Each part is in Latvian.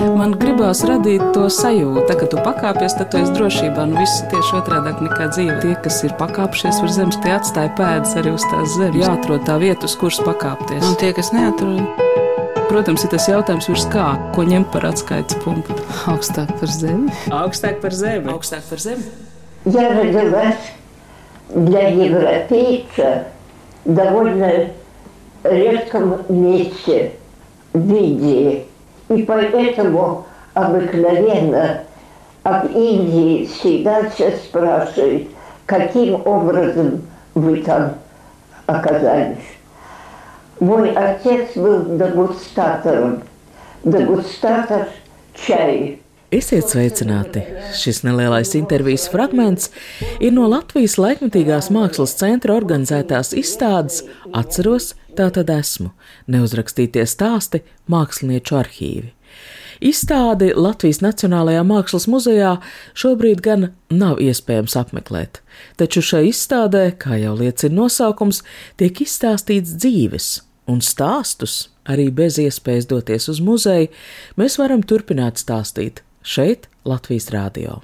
Man gribās radīt to sajūtu, ka, kad tu pakāpies, tad tu esi drošībā. Nu, viss tieši otrādi nekā dzīve. Tie, kas ir pakāpšies uz zemes, tie atstāja pēdas arī uz tās zemes. Jāatrod tā vieta, uz kuras pakāpties. Un tie, kas neatrod, Protams, ir tas jautājums, virs kā, ko ņemt par atskaites punktu. augstāk par zemi. Augstāk par zemi. Augstāk par zemi. Я родилась для европейца в довольно редком месте в Индии. И поэтому обыкновенно об Индии всегда все спрашивают, каким образом вы там оказались. Мой отец был дегустатором, дегустатор чая. Esiet sveicināti! Šis nelielais intervijas fragments ir no Latvijas laikmatīgās mākslas centra organizētās izstādes Atceros, tā tad esmu neuzrakstītie stāsti mākslinieču arhīvi. Izstādi Latvijas Nacionālajā Mākslas muzejā šobrīd gan nav iespējams apmeklēt, taču šai izstādē, kā jau liecina nosaukums, tiek izstāstīts dzīves un stāstus, arī bez iespējas doties uz muzeju, mēs varam turpināt stāstīt šeit, Latvijas Rādio.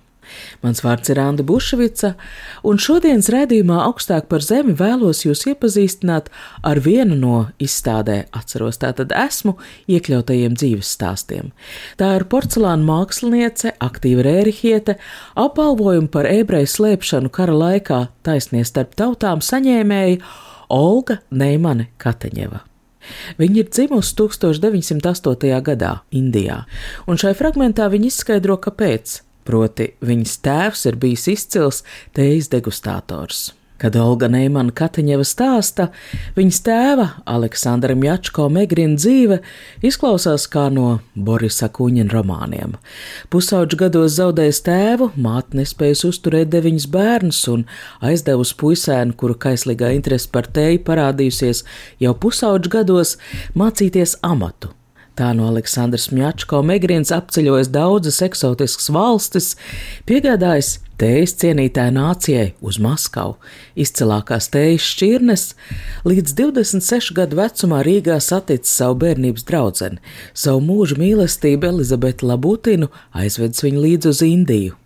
Mans vārds ir Anna Bušvica, un šodienas raidījumā augstāk par zemi vēlos jūs iepazīstināt ar vienu no izstādē, atceros tātad esmu, iekļautajiem dzīves stāstiem. Tā ir porcelāna māksliniece, aktīva rērihiete, apbalvojumu par ebreju slēpšanu kara laikā taisnie starp tautām saņēmēja Olga Neimane Kateņeva. Viņa ir dzimusi 1908. gadā Indijā, un šai fragmentā viņa izskaidro, kāpēc. Proti, viņas tēvs ir bijis izcils teijas degustātors. Kad Olga Neimana Katiņeva stāsta, viņas tēva Aleksandra Mjačko Megrina dzīve izklausās kā no Borisa Kuņina romāniem. Pusauģu gados zaudējis tēvu, māte nespējas uzturēt deviņus bērnus un aizdevusi puisēnu, kuru kaislīgā interese par tēju parādījusies jau pusauģu gados, mācīties amatu. Tā no Aleksandrs Mjačko Megrins apceļojis daudzas eksotiskas valstis, piegādājis tējas cienītāju nācijai uz Maskavu, izcilākās tējas šķirnes, līdz 26 gadu vecumā Rīgā saticis savu bērnības draugu, savu mūža mīlestību Elizabeti Labutinu, aizvedis viņu līdzi uz Indiju.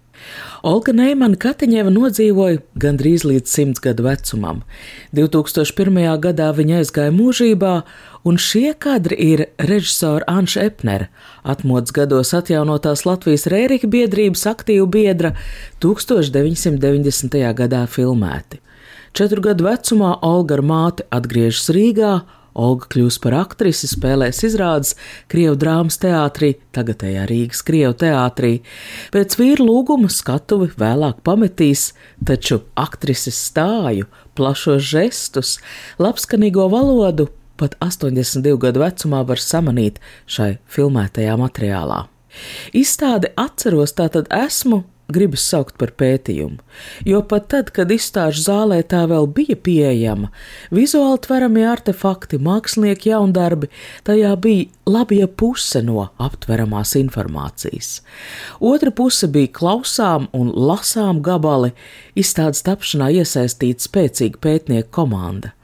Olga Neimana Katiņeva nodzīvoja gandrīz līdz simts gadu vecumam. 2001. gadā viņa aizgāja mūžībā, un šie kadri ir režisora Anša Epnera, atmodas gados atjaunotās Latvijas Rērika biedrības aktīvu biedra 1990. gadā filmēti. Četru gadu vecumā Olga ar māti atgriežas Rīgā, Olga kļūs par aktrisi, spēlēs izrādes Krievu drāmas teātrī, tagadējā Rīgas Krievu teātrī. Pēc vīra lūguma skatuvi vēlāk pametīs, taču aktrises stāju, plašos žestus, labskanīgo valodu pat 82 gadu vecumā var samanīt šai filmētajā materiālā. Izstāde atceros, tātad esmu gribas saukt par pētījumu, jo pat tad, kad izstāžu zālē tā vēl bija pieejama, vizuāli tveramie artefakti, mākslinieki jaundarbi, tajā bija labie puse no aptveramās informācijas. Otra puse bija klausām un lasām gabali, izstādes tapšanā iesaistīta spēcīga pētnieku komanda.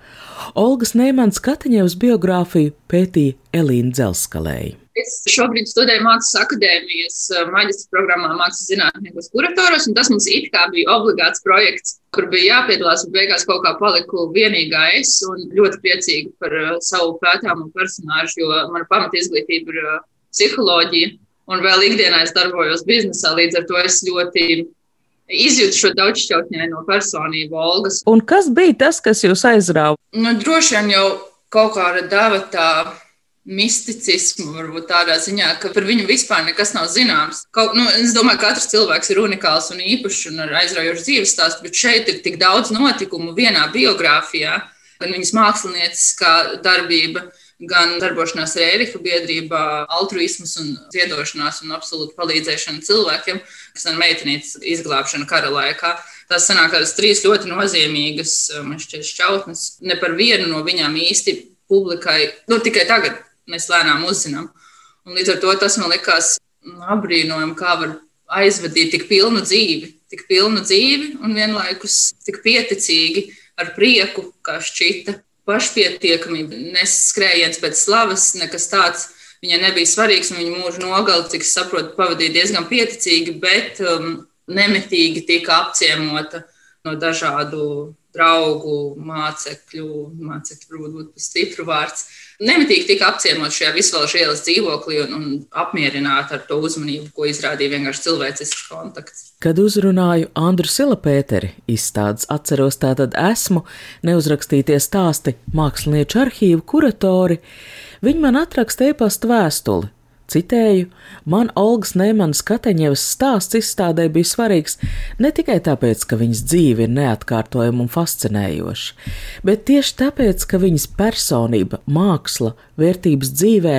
Olgas Neimans Katiņevs biogrāfiju pētīja Elīna Dzelskalēja. Es šobrīd studēju Mākslas akadēmijas eh, maģistra programmā Mākslas zinātniekos kuratoros, un tas mums it kā bija obligāts projekts, kur bija jāpiedalās, un beigās kaut kā paliku vienīgā es, un ļoti priecīga par uh, savu pētāmo personāžu, jo mana pamata izglītība ir uh, psiholoģija, un vēl ikdienā es darbojos biznesā, līdz ar to es ļoti izjūtu šo daudzšķautņaino personību Olgas. Un kas bija tas, kas jūs aizrāva? Nu, droši vien jau kaut kāda deva tā misticismu, varbūt tādā ziņā, ka par viņu vispār nekas nav zināms. Kaut, nu, es domāju, ka katrs cilvēks ir unikāls un īpašs un ar aizraujošu dzīves stāstu, bet šeit ir tik daudz notikumu vienā biogrāfijā, gan viņas mākslinieckā darbība. Gan darbošanās Rēriha biedrībā, altruisms un ziedošanās un absolūti palīdzēšana cilvēkiem, kas ir meitenītes izglābšana kara laikā. Tās sanāk tādas trīs ļoti nozīmīgas, man šķiet, šķautnes. Ne par vienu no viņām īsti publikai, nu tikai tagad mēs lēnām uzzinām. Un līdz ar to tas man likās apbrīnojami, kā var aizvadīt tik pilnu dzīvi, tik pilnu dzīvi un vienlaikus tik pieticīgi, ar prieku, kā šķita, pašpietiekamība, neskrējiens pēc slavas, nekas tāds. viņai nebija svarīgs, un viņa mūža nogali, cik es saprotu, pavadīja diezgan pieticīgi, bet um, nemitīgi tika apciemota no dažādu draugu, mācekļu, mācekļu varbūt būtu stipru vārds. Nemitīgi tika apciemot šajā visvalšu ielas dzīvoklī un, un apmierināta ar to uzmanību, ko izrādīja vienkārši cilvēcisks kontakts. Kad uzrunāju Andru Silapēteri, izstādes atceros tātad esmu, neuzrakstītie stāsti mākslinieču arhīvu kuratori, viņi man atraksta e-pasta vēstuli, Citēju, man Olgas Neimanas Kateņevas stāsts izstādē bija svarīgs ne tikai tāpēc, ka viņas dzīve ir neatkārtojama un fascinējoša, bet tieši tāpēc, ka viņas personība, māksla, vērtības dzīvē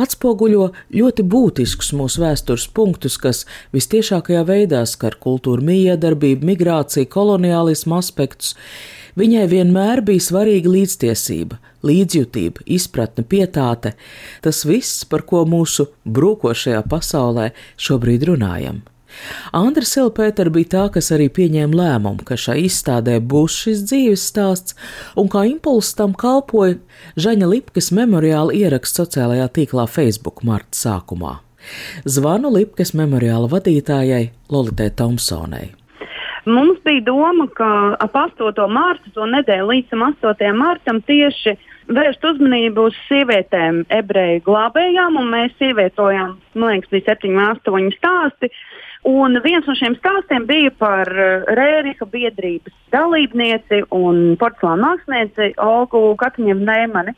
atspoguļo ļoti būtiskus mūsu vēstures punktus, kas vistiešākajā veidā skar kultūru miedarbību, migrāciju, koloniālismu aspektus. Viņai vienmēr bija svarīga līdztiesība, līdzjūtība, izpratne, pietāte - tas viss, par ko mūsu brūkošajā pasaulē šobrīd runājam. Andra Silpēter bija tā, kas arī pieņēma lēmumu, ka šai izstādē būs šis dzīves stāsts, un kā impulss tam kalpoja Žaņa Lipkas memoriāla ieraksts sociālajā tīklā Facebook marta sākumā. Zvanu Lipkas memoriāla vadītājai Lolitai Thompsonai. Mums bija doma, ka ap 8. mārtu, to nedēļu līdz 8. martam, tieši vērst uzmanību uz sievietēm, ebreju glābējām, un mēs ievietojām, man liekas, bija 7, 8 stāsti. Un viens no šiem stāstiem bija par eh, Rēriha biedrības dalībnieci un porcelāna mākslinieci Olgu Katiņevu Neimani.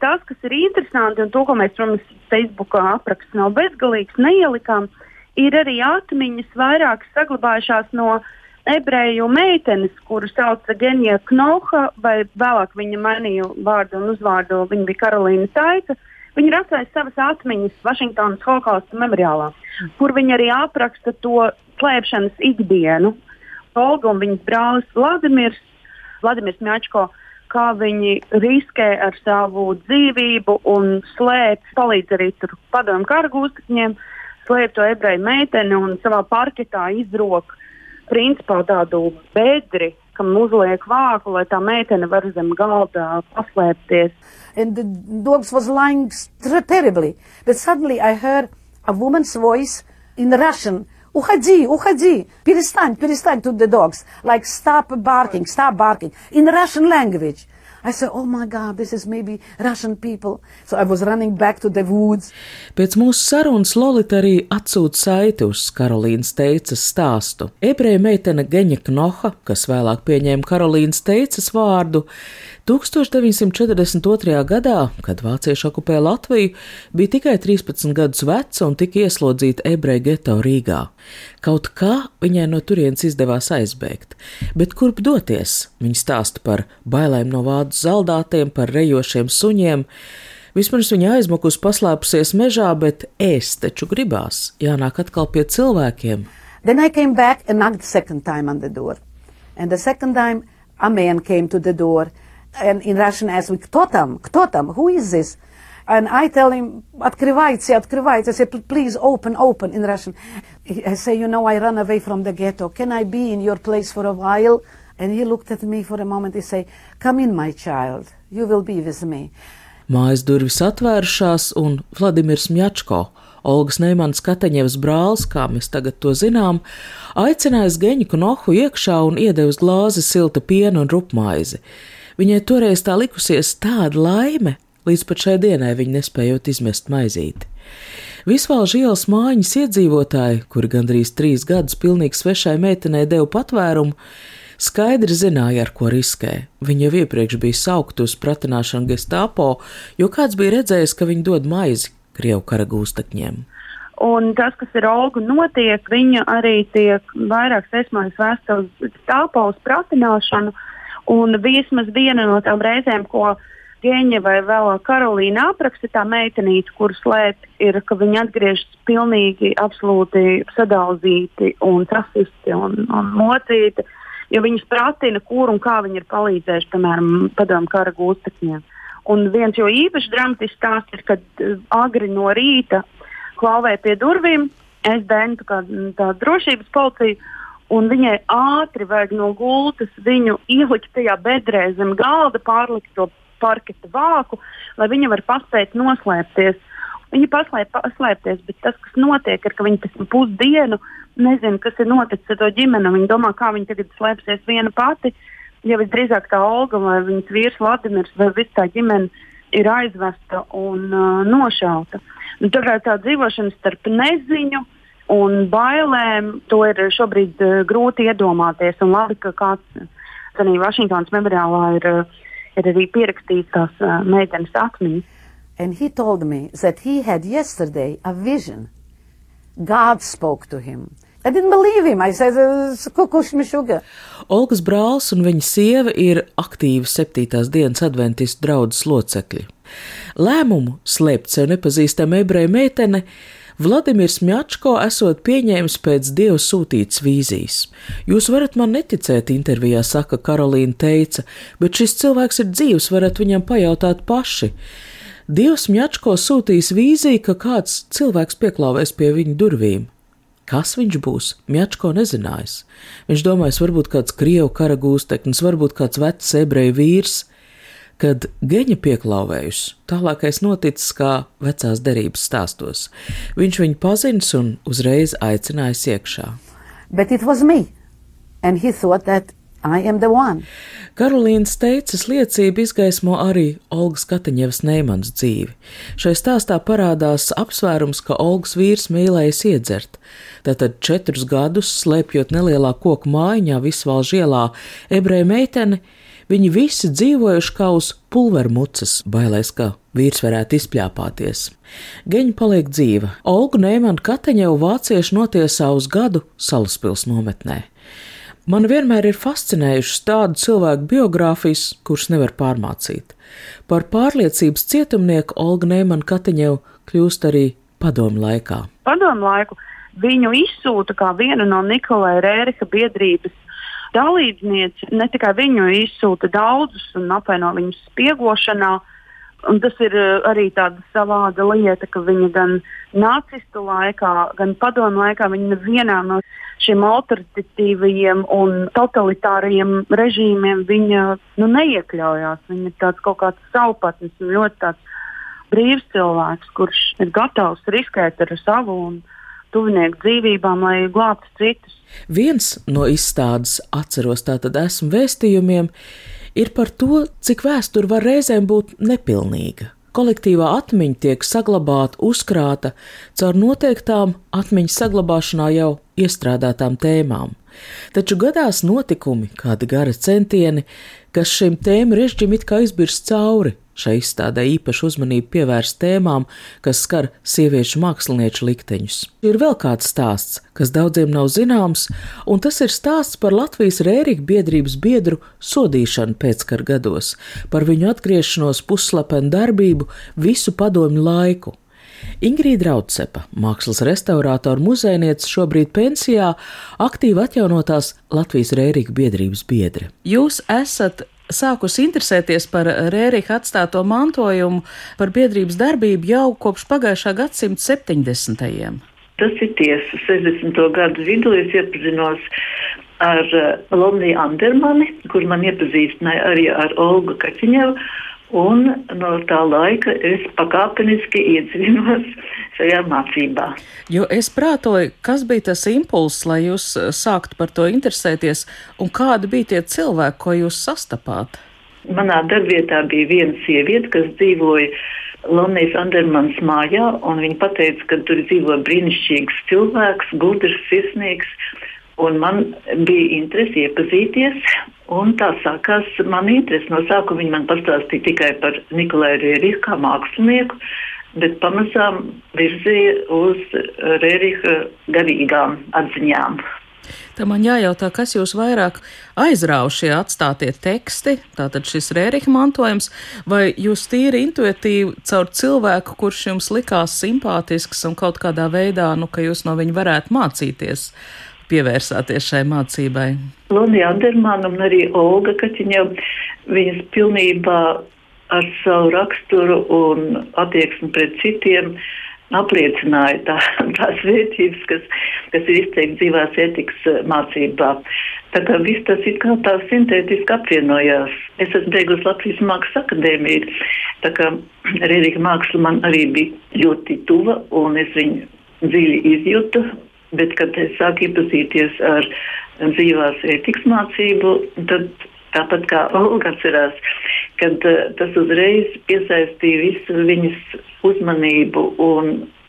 Tas, kas ir interesanti, un to, ko mēs, protams, Facebookā apraksts nav bezgalīgs, neielikām, ir arī atmiņas vairāk saglabājušās no ebreju meitenes, kuru sauca Genija Knoha, vai vēlāk viņa mainīja vārdu un uzvārdu, viņa bija Karolīna Taika. Viņa atstājusi savas atmiņas Vašingtonas holokausta memoriālā, kur viņa arī apraksta to slēpšanas ikdienu. Olga un viņas brālis Vladimirs, Vladimirs Mjačko, kā viņi riskē ar savu dzīvību un slēp, palīdz arī padomu kara gūstekņiem, slēp to ebreju meiteni un savā parketā izdrok principā tādu bedri, kam uzliek vāku, lai tā meitene var zem galda paslēpties. And the dogs was lying terribly. But suddenly I heard a woman's voice in Russian. Уходи, уходи, перестань, перестань to the dogs. Like stop barking, stop barking. In Russian language. I said, oh my God, this is maybe Russian people. So I was running back to the woods. Pēc mūsu sarunas Lolita arī atsūta saiti uz Karolīnas teicas stāstu. Ebreja meitene Geņa Knoha, kas vēlāk pieņēma Karolīnas teicas vārdu, 1942. gadā, kad vācieši okupēja Latviju, bija tikai 13 gadus veca un tika ieslodzīta ebreju geto Rīgā. Kaut kā viņai no turienes izdevās aizbēgt, bet kurp doties? Viņa stāsta par bailēm no vācu zaldātiem, par rejošiem suņiem. Vispirms viņa aizmukus paslēpusies mežā, bet ēst taču gribās, jānāk atkal pie cilvēkiem. Then I came back and knocked the second time on the door. And the second time a man came to the door and in Russian asked me, кто там, кто там, who is this? And I tell him, открывайте, открывайте. I say, please open, open in Russian. I say, you know, I run away from the ghetto. Can I be in your place for a while? And he looked at me for a moment. He say, come in, my child. You will be with me. Mājas durvis atvērušās, un Vladimirs Mjačko, Olgas Neimans Kateņevs brālis, kā mēs tagad to zinām, aicinājis Geņu Knohu iekšā un iedevis glāzi silta piena un rupmaizi. Viņai toreiz tā likusies tāda laime, līdz pat šai dienai viņa nespējot izmest maizīti. Visvalžu ielas mājiņas iedzīvotāji, kuri gandrīz trīs gadus pilnīgi svešai meitenei deva patvērumu, skaidri zināja, ar ko riskē. Viņa jau iepriekš bija saukta uz pratināšanu gestāpo, jo kāds bija redzējis, ka viņa dod maizi Krievu kara gūstekņiem. Un tas, kas ir Olga notiek, viņa arī tiek vairāk sesmājas vēsta uz tāpo uz pratināšanu, uh, Un vismaz viena no tām reizēm, ko Gēņa vai vēl Karolīna apraksta tā meitenīte, kuras slēp, ir, ka viņi atgriežas pilnīgi, absolūti sadalzīti un rasisti un, un mocīti, jo viņus pratina, kur un kā viņi ir palīdzējuši, piemēram, padomu kara gūstekņiem. Un viens jo īpaši dramatisks stāsts ir, kad uh, agri no rīta klauvēja pie durvīm, es dēnu tā, tā drošības policija, un viņai ātri vajag no gultas viņu ielikt tajā bedrē zem galda, pārlikt to parketa vāku, lai viņa var paspēt noslēpties. viņi paslēp, paslēpties, bet tas, kas notiek, ir, ka viņi pēc pusdienu nezina, kas ir noticis ar to ģimeni. Viņi domā, kā viņi tagad slēpsies viena pati. Ja visdrīzāk tā Olga vai viņas vīrs Vladimirs vai viss tā ģimene ir aizvesta un uh, nošauta. Nu, tā kā tā dzīvošana starp neziņu un bailēm, to ir šobrīd uh, grūti iedomāties. Un labi, ka kāds arī Vašingtonas memoriālā ir, uh, ir arī pierakstīts tās uh, meitenes atmiņas. And he told me that he had yesterday a vision. God spoke to him. I didn't believe him. I said, kukušmišuga. Olgas brālis un viņa sieva ir aktīvi septītās dienas adventistu draudzes locekļi. Lēmumu slēpt sev nepazīstama ebreja meitene Vladimirs Mjačko esot pieņēmis pēc dieva sūtītas vīzijas. Jūs varat man neticēt, intervijā saka Karolīna teica, bet šis cilvēks ir dzīvs, varat viņam pajautāt paši. Dievs Mjačko sūtīs vīziju, ka kāds cilvēks pieklāvēs pie viņa durvīm. Kas viņš būs? Mjačko nezinājis. Viņš domājis, varbūt kāds krievu kara gūsteknis, varbūt kāds vecs ebreju vīrs. Kad geņa pieklāvējus, tālākais noticis kā vecās derības stāstos. Viņš viņu pazins un uzreiz aicinājis iekšā. But it was me. And he thought that I am the one. Karolīnas teicas liecība izgaismo arī Olgas Kataņevas Neimans dzīvi. Šai stāstā parādās apsvērums, ka Olgas vīrs mīlējis iedzert. Tātad četrus gadus slēpjot nelielā koku mājiņā Visvalžu ielā ebreju meiteni, viņi visi dzīvojuši kā uz pulvermucas, bailēs, ka vīrs varētu izpļāpāties. Geņa paliek dzīva. Olgu Neimanu Kataņevu vācieši notiesā uz gadu Salaspils nometnē. Man vienmēr ir fascinējušas tādu cilvēku biogrāfijas, kuras nevar pārmācīt. Par pārliecības cietumnieku Olga Neimana Katiņev kļūst arī padomu laikā. Padomu laiku viņu izsūta kā vienu no Nikolai Rērika biedrības dalībnieci. Ne tikai viņu izsūta daudzus un apvaino viņus spiegošanā, Un tas ir arī tāda savāda lieta, ka viņa gan nacistu laikā, gan padomu laikā, viņa nevienā no šiem autoritatīvajiem un totalitārajiem režīmiem viņa nu, neiekļaujās. Viņa ir tāds kaut kāds savpatnis un ļoti tāds brīvs cilvēks, kurš ir gatavs riskēt ar savu un tuvinieku dzīvībām, lai glābtu citus. Viens no izstādes atceros tātad esmu vēstījumiem ir par to, cik vēsture var reizēm būt nepilnīga kolektīvā atmiņa tiek saglabāta, uzkrāta caur noteiktām atmiņas saglabāšanā jau iestrādātām tēmām. Taču gadās notikumi, kādi gara centieni, kas šim tēmu režģim it kā izbirs cauri, Šai izstādē īpaši uzmanību pievērst tēmām, kas skar sieviešu mākslinieču likteņus. Ir vēl kāds stāsts, kas daudziem nav zināms, un tas ir stāsts par Latvijas rērīgu biedrības biedru sodīšanu pēckara gados, par viņu atgriešanos pusslepenu darbību visu padomju laiku. Ingrīda Raudsepa, mākslas restaurātora muzejniece, šobrīd pensijā, aktīvi atjaunotās Latvijas rērīgu biedrības biedre. Jūs esat sākusi interesēties par Rērika atstāto mantojumu, par biedrības darbību jau kopš pagājušā gadsimta 70. Tas ir tiesa. 60. gadu vidū es iepazinos ar eh, Lomniju Andermani, kur man iepazīstināja arī ar Olgu Kaķiņevu. Un no tā laika es pakāpeniski iedziļinos šajā mācībā. Jo es prātoju, kas bija tas impulss, lai jūs eh, sāktu par to interesēties, un kādi bija tie cilvēki, ko jūs sastapāt? Manā darbvietā bija viena sieviete, kas dzīvoja Lonijas Andermanas mājā, un viņa teica, ka tur dzīvo brīnišķīgs cilvēks, gudrs, sirsnīgs. Un man bija interese iepazīties, un tā sākās mana interese. No sākuma viņi man pastāstīja tikai par Nikolai Rēriku kā mākslinieku, bet pamazām virzīja uz Rērika garīgām atziņām. Tā man jājautā, kas jūs vairāk aizrāva šie atstātie teksti, tātad šis rērika mantojums, vai jūs tīri intuitīvi caur cilvēku, kurš jums likās simpātisks un kaut kādā veidā, nu, ka jūs no viņa varētu mācīties, pievērsāties šai mācībai? Lonija Andermana un arī Olga Kaķiņa, viņas pilnībā ar savu raksturu un attieksmi pret citiem apliecināja tā, tās vērtības, kas, kas ir izteikti dzīvās etikas eh, mācībā. Tā kā viss tas ir kā tā sintētiski apvienojās. Es esmu beigusi Latvijas Mākslas akadēmiju, tā kā Rērika māksla man arī bija ļoti tuva un es viņu dziļi izjūtu, bet kad es sāku iepazīties ar dzīvās etikas mācību, tad tāpat kā Olga atcerās, kad uh, tas uzreiz piesaistīja visu viņas uzmanību un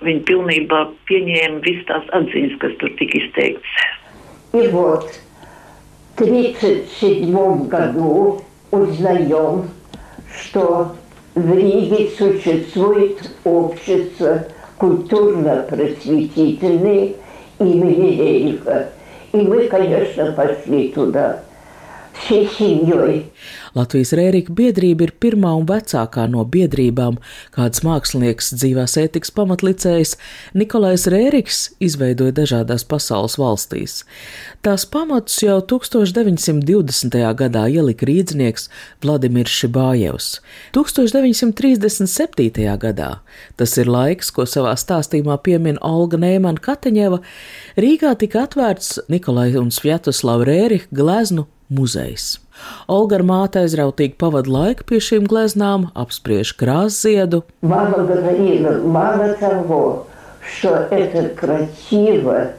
viņa pilnībā pieņēma visas tās atziņas, kas tur tika izteikts. И вот в 1937 году узнаем, что в Риге существует общество культурно-просветительное имени Рериха. И мы, конечно, пошли туда. Latvijas Rērika biedrība ir pirmā un vecākā no biedrībām, kādas mākslinieks dzīvās ētikas pamatlicējs Nikolais Rēriks izveidoja dažādās pasaules valstīs. Tās pamatus jau 1920. gadā ielika rīdznieks Vladimirs Šibājevs. 1937. gadā, tas ir laiks, ko savā stāstījumā piemin Olga Nēmana Kateņeva, Rīgā tika atvērts Nikolai un Svjatoslav Rērika gleznu muzejs. Olga ar māti aizrautīgi pavada laiku pie šīm gleznām, apspriež krāsziedu. Мама говорила, мало того, что это красиво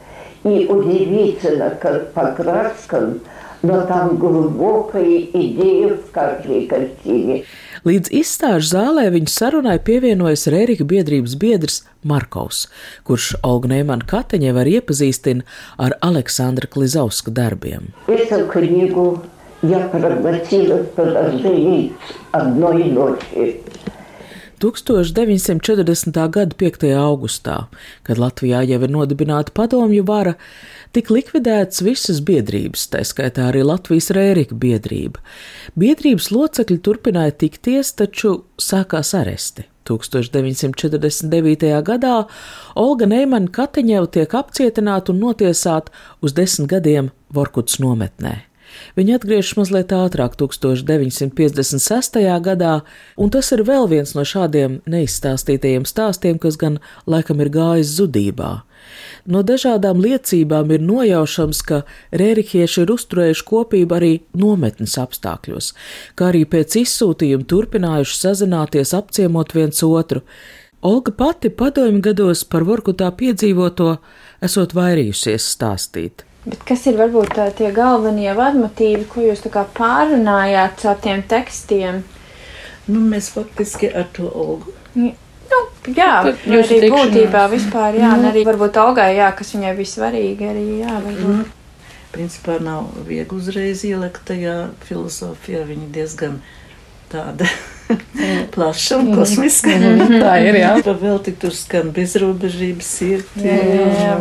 и удивительно, как по краскам, но там глубокая идея в каждой картине. Līdz izstāžu zālē viņa sarunai pievienojas Rērika biedrības biedrs Markovs, kurš Olga Neimana Kateņē var iepazīstina ar Aleksandra Klizauska darbiem. Эту книгу я проглотила в продолжении одной ночи. 1940. gada 5. augustā, kad Latvijā jau ir nodibināta padomju vara, tika likvidētas visas biedrības, tā skaitā arī Latvijas rērika biedrība. Biedrības locekļi turpināja tikties, taču sākās aresti. 1949. gadā Olga Neimana Kateņeva tiek apcietināta un notiesāta uz desmit gadiem Vorkuts nometnē. Viņa atgriežas mazliet ātrāk, 1956. gadā, un tas ir vēl viens no šādiem neizstāstītajiem stāstiem, kas gan laikam ir gājis zudībā. No dažādām liecībām ir nojaušams, ka rērikieši ir uzturējuši kopību arī nometnes apstākļos, kā arī pēc izsūtījuma turpinājuši sazināties, apciemot viens otru. Olga pati padomju gados par Vorkutā piedzīvoto esot vairījusies stāstīt. Bet kas ir varbūt tā, tie galvenie vadmotīvi, ko jūs tā pārunājāt caur tiem tekstiem? Nu, mēs faktiski ar to Olgu. Nu, jā, nu, arī tikšanās. būtībā vispār, jā, un arī varbūt Olgai, jā, kas viņai vissvarīgi arī, jā, varbūt. Nu, principā nav viegli uzreiz ielikt tajā filozofijā. Viņa diezgan tāda plaša un kosmiska. Tā ir, jā. Pa vēl tik tur skan bezrobežības sirdi,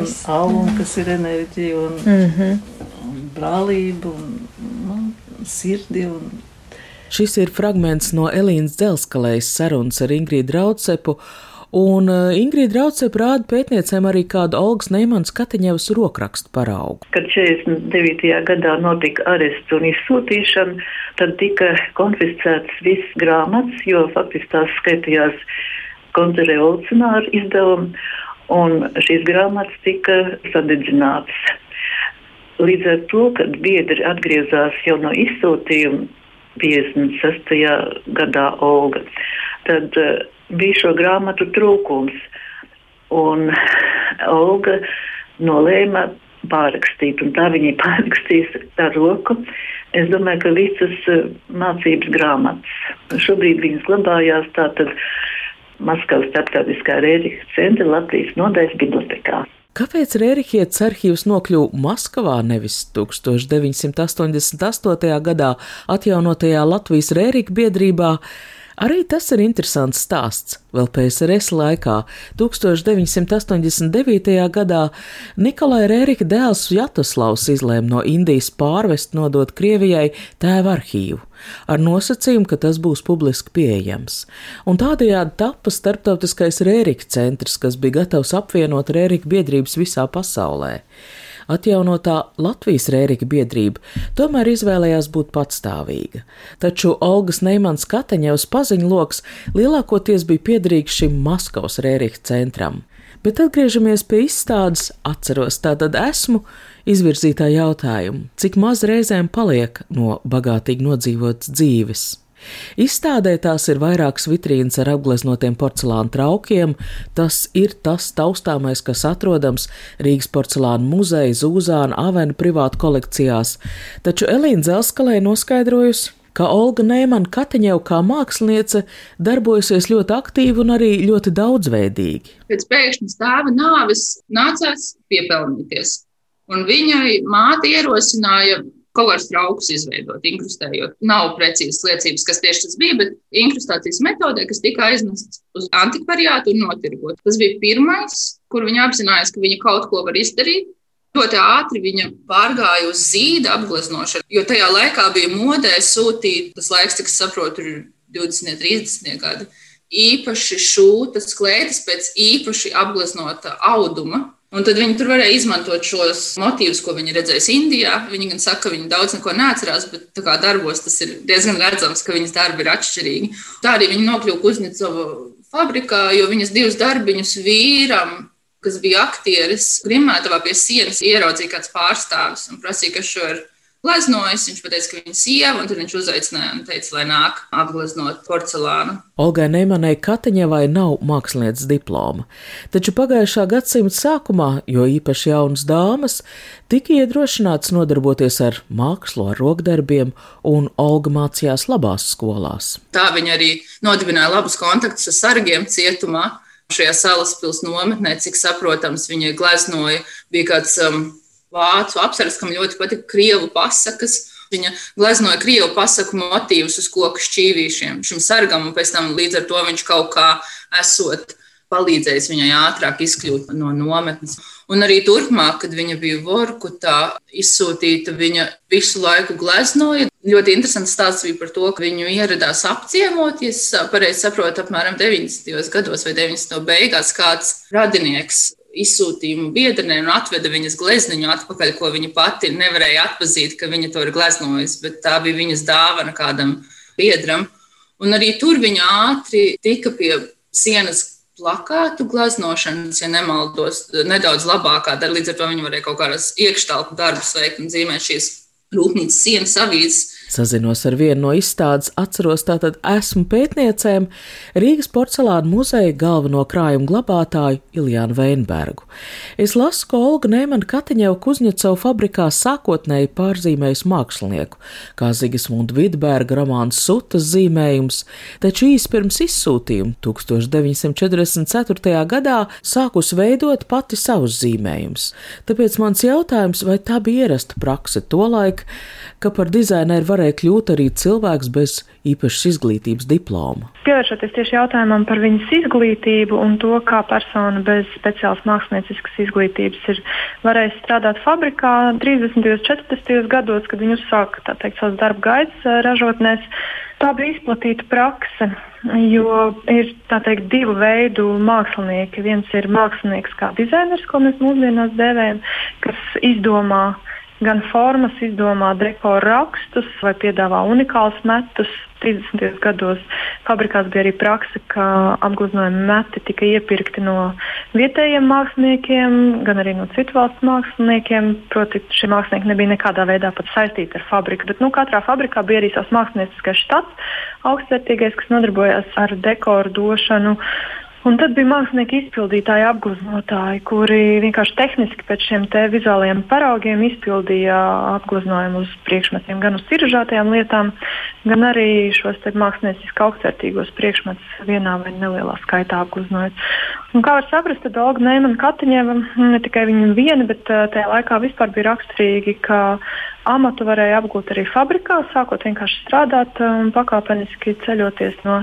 viss. aum, kas ir enerģija un, Mhm. un brālība un nu, sirdi. Un, Šis ir fragments no Elīnas Dzelskalējas sarunas ar Ingrīdu Raucepu, un eh, Ingrīda Raucepa rāda pētniecēm arī kādu Olgas Neimans Katiņevas rokrakstu paraugu. Kad 49. gadā notika arests un izsūtīšana, tad tika konfiscētas visas grāmatas, jo faktiski tās skaitījās kontrrevolucionāru izdevumi, un šīs grāmatas tika sadedzinātas. Līdz ar to, kad biedri atgriezās jau no izsūtījuma 56. gadā Olga, tad uh, bija šo grāmatu trūkums. Un Olga nolēma pārrakstīt, un tā viņa pārrakstīs ar roku. Es domāju, ka visas uh, mācības grāmatas šobrīd viņas glabājās tātad Maskavas starptautiskā rēģika centra Latvijas nodaļas bibliotekā. Kāpēc Rērikietas arhīvs nokļuva Maskavā nevis 1988. gadā atjaunotajā Latvijas Rērika biedrībā? Arī tas ir interesants stāsts. Vēl PSRS laikā, 1989. gadā, Nikolai Rērika dēls Jatoslavs izlēma no Indijas pārvest nodot Krievijai tēva arhīvu, ar nosacījumu, ka tas būs publiski pieejams. Un tādējādi tapa starptautiskais Rērika centrs, kas bija gatavs apvienot Rērika biedrības visā pasaulē. Atjaunotā Latvijas rērika biedrība tomēr izvēlējās būt patstāvīga, taču Olgas Neimans Kateņevs paziņloks lielākoties bija piederīgs šim Maskavas rērika centram. Bet atgriežamies pie izstādes, atceros, tātad esmu izvirzītā jautājumu, cik maz reizēm paliek no bagātīgi nodzīvotas dzīves. Izstādē tās ir vairākas vitrīnas ar apgleznotiem porcelāna traukiem. Tas ir tas taustāmais, kas atrodams Rīgas porcelāna muzeja, Zūzāna, Avena privātu kolekcijās. Taču Elīna Zelskalē noskaidrojusi, ka Olga Nēmana Katiņev kā māksliniece darbojusies ļoti aktīvi un arī ļoti daudzveidīgi. Pēc pēkšņas tēva nāves nācās piepelnīties. Un viņai māte ierosināja kaut kāds trauks izveidot, inkrustējot. Nav precīzas liecības, kas tieši tas bija, bet inkrustācijas metodē, kas tika aiznests uz antikvariātu un notirgot. Tas bija pirmais, kur viņa apzinājās, ka viņa kaut ko var izdarīt. Ļoti ātri viņa pārgāja uz zīda apgleznošanu, jo tajā laikā bija modē sūtīt, tas laiks, cik es saprotu, ir 20, 30 gadi. Īpaši šūtas klētis pēc īpaši apgleznota auduma, Un tad viņi tur varēja izmantot šos motīvus, ko viņi redzēs Indijā. Viņi gan saka, ka viņi daudz neko neatcerās, bet darbos tas ir diezgan redzams, ka viņas darbi ir atšķirīgi. Tā arī viņi nokļuva Kuznecova fabrikā, jo viņas divus darbiņus vīram, kas bija aktieris, Grimētavā pie sienas ieraudzīja kāds pārstāvis un prasīja, kas šo ir gleznojis. Viņš teica, ka viņa sieva, un tad viņš uzaicināja un teica, lai nāk apgleznot porcelānu. Olgai Neimanai Katiņevai nav mākslinieces diploma, taču pagājušā gadsimta sākumā, jo īpaši jaunas dāmas, tika iedrošināts nodarboties ar mākslu, ar rokdarbiem, un Olga mācījās labās skolās. Tā viņa arī nodibināja labus kontaktus ar sargiem cietumā. Šajā salaspils nometnē, cik saprotams, viņa gleznoja, bija kāds um, vācu apsargs, kam ļoti patika krievu pasakas. Viņa gleznoja krievu pasaku motīvus uz koku šķīvīšiem šim sargam, un pēc tam līdz ar to viņš kaut kā esot palīdzējis viņai ātrāk izkļūt no nometnes. Un arī turpmāk, kad viņa bija Vorkutā izsūtīta, viņa visu laiku gleznoja. Ļoti interesants stāsts bija par to, ka viņu ieradās apciemot, ja pareizi saprotu, apmēram 90. gados vai 90. beigās kāds radinieks izsūtījumu biedrenē un atveda viņas glezniņu atpakaļ, ko viņa pati nevarēja atpazīt, ka viņa to ir gleznojusi, bet tā bija viņas dāvana kādam biedram. Un arī tur viņa ātri tika pie sienas plakātu gleznošanas, ja nemaldos, nedaudz labākā darba. Līdz ar to viņi varēja kaut kādas iekštelpu darbus veikt un zīmēt šīs rūpnīcas sienas avīzes. Sazinos ar vienu no izstādes, atceros tātad esmu pētniecēm Rīgas porcelāna muzeja galveno krājumu glabātāju Iljānu Veinbergu. Es lasu, ka Olga Neimana Katiņeva Kuzņecovu fabrikā sākotnēji pārzīmējusi mākslinieku, kā Zigismunda Vidberga romāns Sutas zīmējums, taču īsi pirms izsūtījuma 1944. gadā sākus veidot pati savus zīmējumus. Tāpēc mans jautājums, vai tā bija ierasta prakse tolaik, ka par dizaineru varēja kļūt arī cilvēks bez īpašas izglītības diploma. Pievēršoties tieši jautājumam par viņas izglītību un to, kā persona bez speciālas mākslinieciskas izglītības ir varējusi strādāt fabrikā 30. un 40. gados, kad viņa uzsāka savus darba gaitas eh, ražotnēs. Tā bija izplatīta prakse, jo ir teikt, divu veidu mākslinieki. Viens ir mākslinieks kā dizainers, ko mēs mūsdienās dēvējam, kas izdomā gan formas, izdomā dekoru rakstus vai piedāvā unikālus metus. 30. gados fabrikās bija arī praksa, ka apgleznojuma meti tika iepirkti no vietējiem māksliniekiem, gan arī no citu valstu māksliniekiem. Proti, šie mākslinieki nebija nekādā veidā pat saistīti ar fabriku. Bet nu, katrā fabrikā bija arī savs mākslinieckais štats, augstvērtīgais, kas nodarbojās ar dekoru došanu Un tad bija mākslinieki izpildītāji, apgleznotāji, kuri vienkārši tehniski pēc šiem vizuālajiem paraugiem izpildīja apgleznojumu uz priekšmetiem, gan uz ciružātajām lietām, gan arī šos mākslinieciski augstvērtīgos priekšmetus vienā vai nelielā skaitā apgleznojot. Un kā var saprast, tad Olga Neimana Katiņeva ne tikai viņa viena, bet tajā laikā vispār bija raksturīgi, ka amatu varēja apgūt arī fabrikā, sākot vienkārši strādāt un pakāpeniski ceļoties no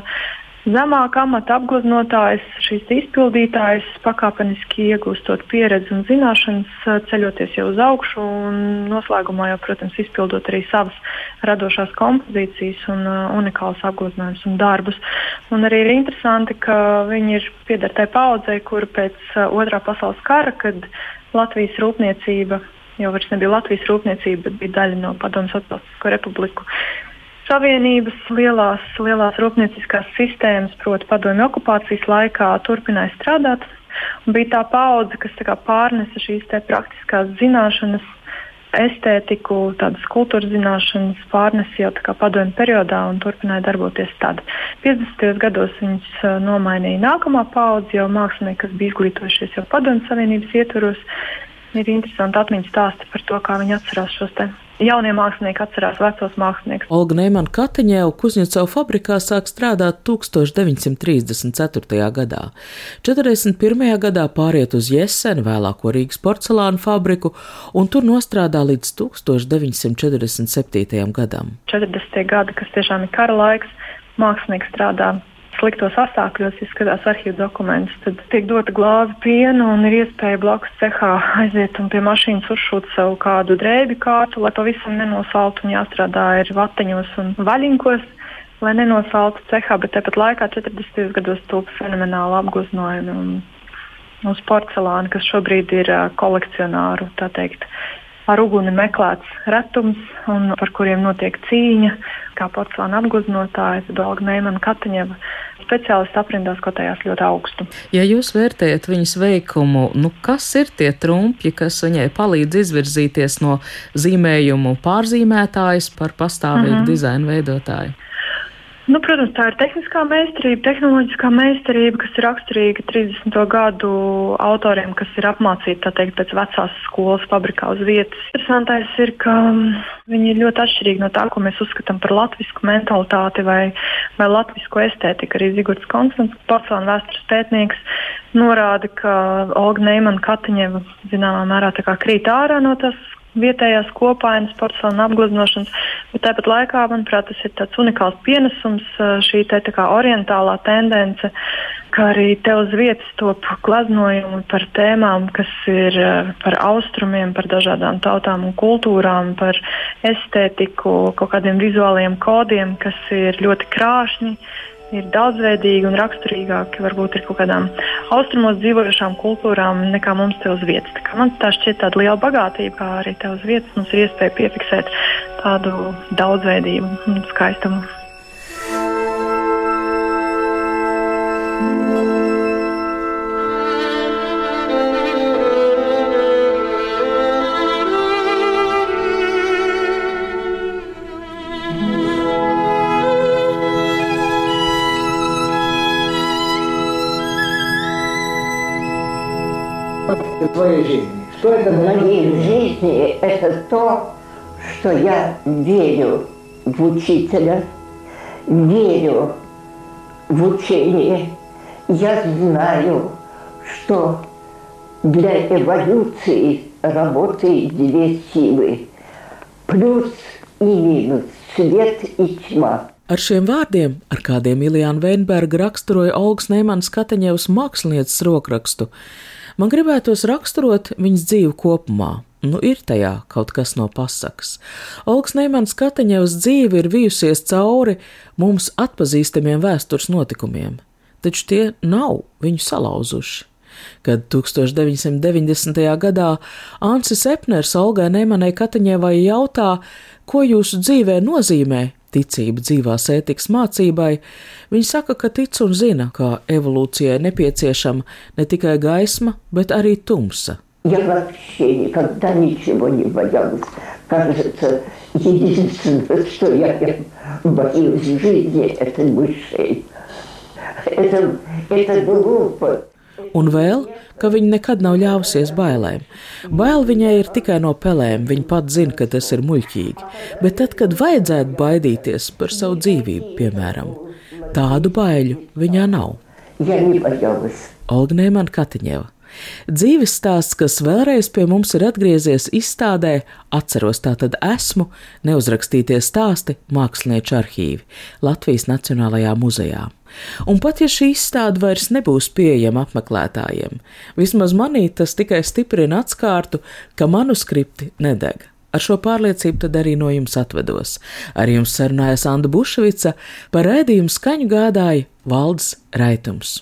Zemāk amata apgleznotājs, šīs izpildītājs pakāpeniski iegūstot pieredzi un zināšanas, ceļoties jau uz augšu un noslēgumā jau, protams, izpildot arī savas radošās kompozīcijas un uh, unikālas apgleznojumus un darbus. Un arī ir interesanti, ka viņi ir piedertai paudzei, kur pēc uh, otrā pasaules kara, kad Latvijas rūpniecība jau vairs nebija Latvijas rūpniecība, bet bija daļa no Padomu Socialistisko republiku Savienības lielās, lielās rūpnieciskās sistēmas, proti padomju okupācijas laikā, turpināja strādāt bija tā paudze, kas tā pārnesa šīs praktiskās zināšanas estētiku, tādas kultūras zināšanas pārnes jau padomju periodā un turpināja darboties tad. 50. gados viņas nomainīja nākamā paudze, jau mākslinieki, kas bija izglītojušies jau padomju savienības ietvaros. Ir interesanti atmiņas stāsti par to, kā viņi atcerās šos te jaunie mākslinieki atcerās vecos māksliniekus. Olga Neimana Kataņēva Kuzņecova fabrikā sāk strādāt 1934. gadā. 41. gadā pāriet uz Jeseni, vēlāko Rīgas porcelāna fabriku, un tur nostrādā līdz 1947. gadam. 40. gadi, kas tiešām ir kara laiks, mākslinieks strādā sliktos apstākļos, ja skatās arhīvu dokumentus, tad tiek dota glāze piena un ir iespēja blakus cehā aiziet un pie mašīnas uzšūt savu kādu drēbi kārtu, lai pavisam nenosaltu un jāstrādā ir vatiņos un vaļiņkos. Lai nenosaltu cehā, bet tāpat laikā 40. gados top fenomenāli apgleznojumi uz porcelāna, kas šobrīd ir kolekcionāru, tā teikt, ar uguni meklēts retums un par kuriem notiek cīņa. Kā porcelāna apgleznotāja, tad Olga Neimana Kataņeva speciālisti aprindās kotējās ļoti augstu. Ja jūs vērtējat viņas veikumu, nu kas ir tie trumpļi, kas viņai palīdz izvirzīties no zīmējumu pārzīmētājas par pastāvīgu mm -hmm. dizainu veidotāju? Nu, protams, tā ir tehniskā meistarība, tehnoloģiskā meistarība, kas ir raksturīga 30. gadu autoriem, kas ir apmācīti teikt, pēc vecās skolas fabrikā uz vietas. Interesantais ir, ka mm, viņi ir ļoti atšķirīgi no tā, ko mēs uzskatām par latviešu mentalitāti vai, vai latviešu estētiku. Arī Zigorts Konstants, porcelāna vēstures pētnieks, norāda, ka Olga Neimana Katiņeva zināmā mērā krīt ārā no tās vietējās kopainas, porcelāna apgleznošanas, bet tāpat laikā, manuprāt, tas ir tāds unikāls pienesums, šī te tā kā orientālā tendence, kā arī te uz vietas top glaznojumi par tēmām, kas ir par austrumiem, par dažādām tautām un kultūrām, par estētiku, kaut kādiem vizuāliem kodiem, kas ir ļoti krāšņi ir daudzveidīgi un raksturīgāki varbūt ir kaut kādām austrumos dzīvojošām kultūrām nekā mums te uz vietas. Tā man tā šķiet tāda liela bagātība, kā arī te uz vietas mums ir iespēja piefiksēt tādu daudzveidību un skaistumu. Твоей жизни? Что это в моей жизни? Это то, что я верю в учителя, верю в учение. Я знаю, что для эволюции работают две силы. Плюс и минус, свет и тьма. Ar šiem vārdiem, ar kādiem Ilijāna Veinberga raksturoja Olgas Neimanas Kateņevas mākslinieces rokrakstu, Man gribētos raksturot viņas dzīvi kopumā. Nu, ir tajā kaut kas no pasakas. Olks Neimans Kataņevs dzīve ir bijusies cauri mums atpazīstamiem vēstures notikumiem, taču tie nav viņu salauzuši. Kad 1990. gadā Ansis Epners Olgai Neimanai Kataņevai jautā, ko jūsu dzīvē nozīmē ticība dzīvās ētikas mācībai, viņa saka, ka tic un zina, ka evolūcijai nepieciešama ne tikai gaisma, bet arī tumsa. Я вообще никогда ничего не боялась. Кажется, единственное, что я боюсь в жизни, это мышей. Это, это глупо. Un vēl, ka viņa nekad nav ļāvusies bailēm. Bail viņai ir tikai no pelēm, viņa pat zina, ka tas ir muļķīgi. Bet tad, kad vajadzētu baidīties par savu dzīvību, piemēram, tādu baiļu viņā nav. Ja Olga Nēmana Katiņeva. Dzīves stāsts, kas vēlreiz pie mums ir atgriezies izstādē, atceros tātad esmu, neuzrakstītie stāsti mākslinieču arhīvi Latvijas Nacionālajā muzejā. Un pat ja šī izstāde vairs nebūs pieejama apmeklētājiem, vismaz manī tas tikai stiprina atskārtu, ka manuskripti nedeg. Ar šo pārliecību tad arī no jums atvedos. Ar jums sarunājas Anna Bušvica, par raidījumu skaņu gādāja Valdes Raitums.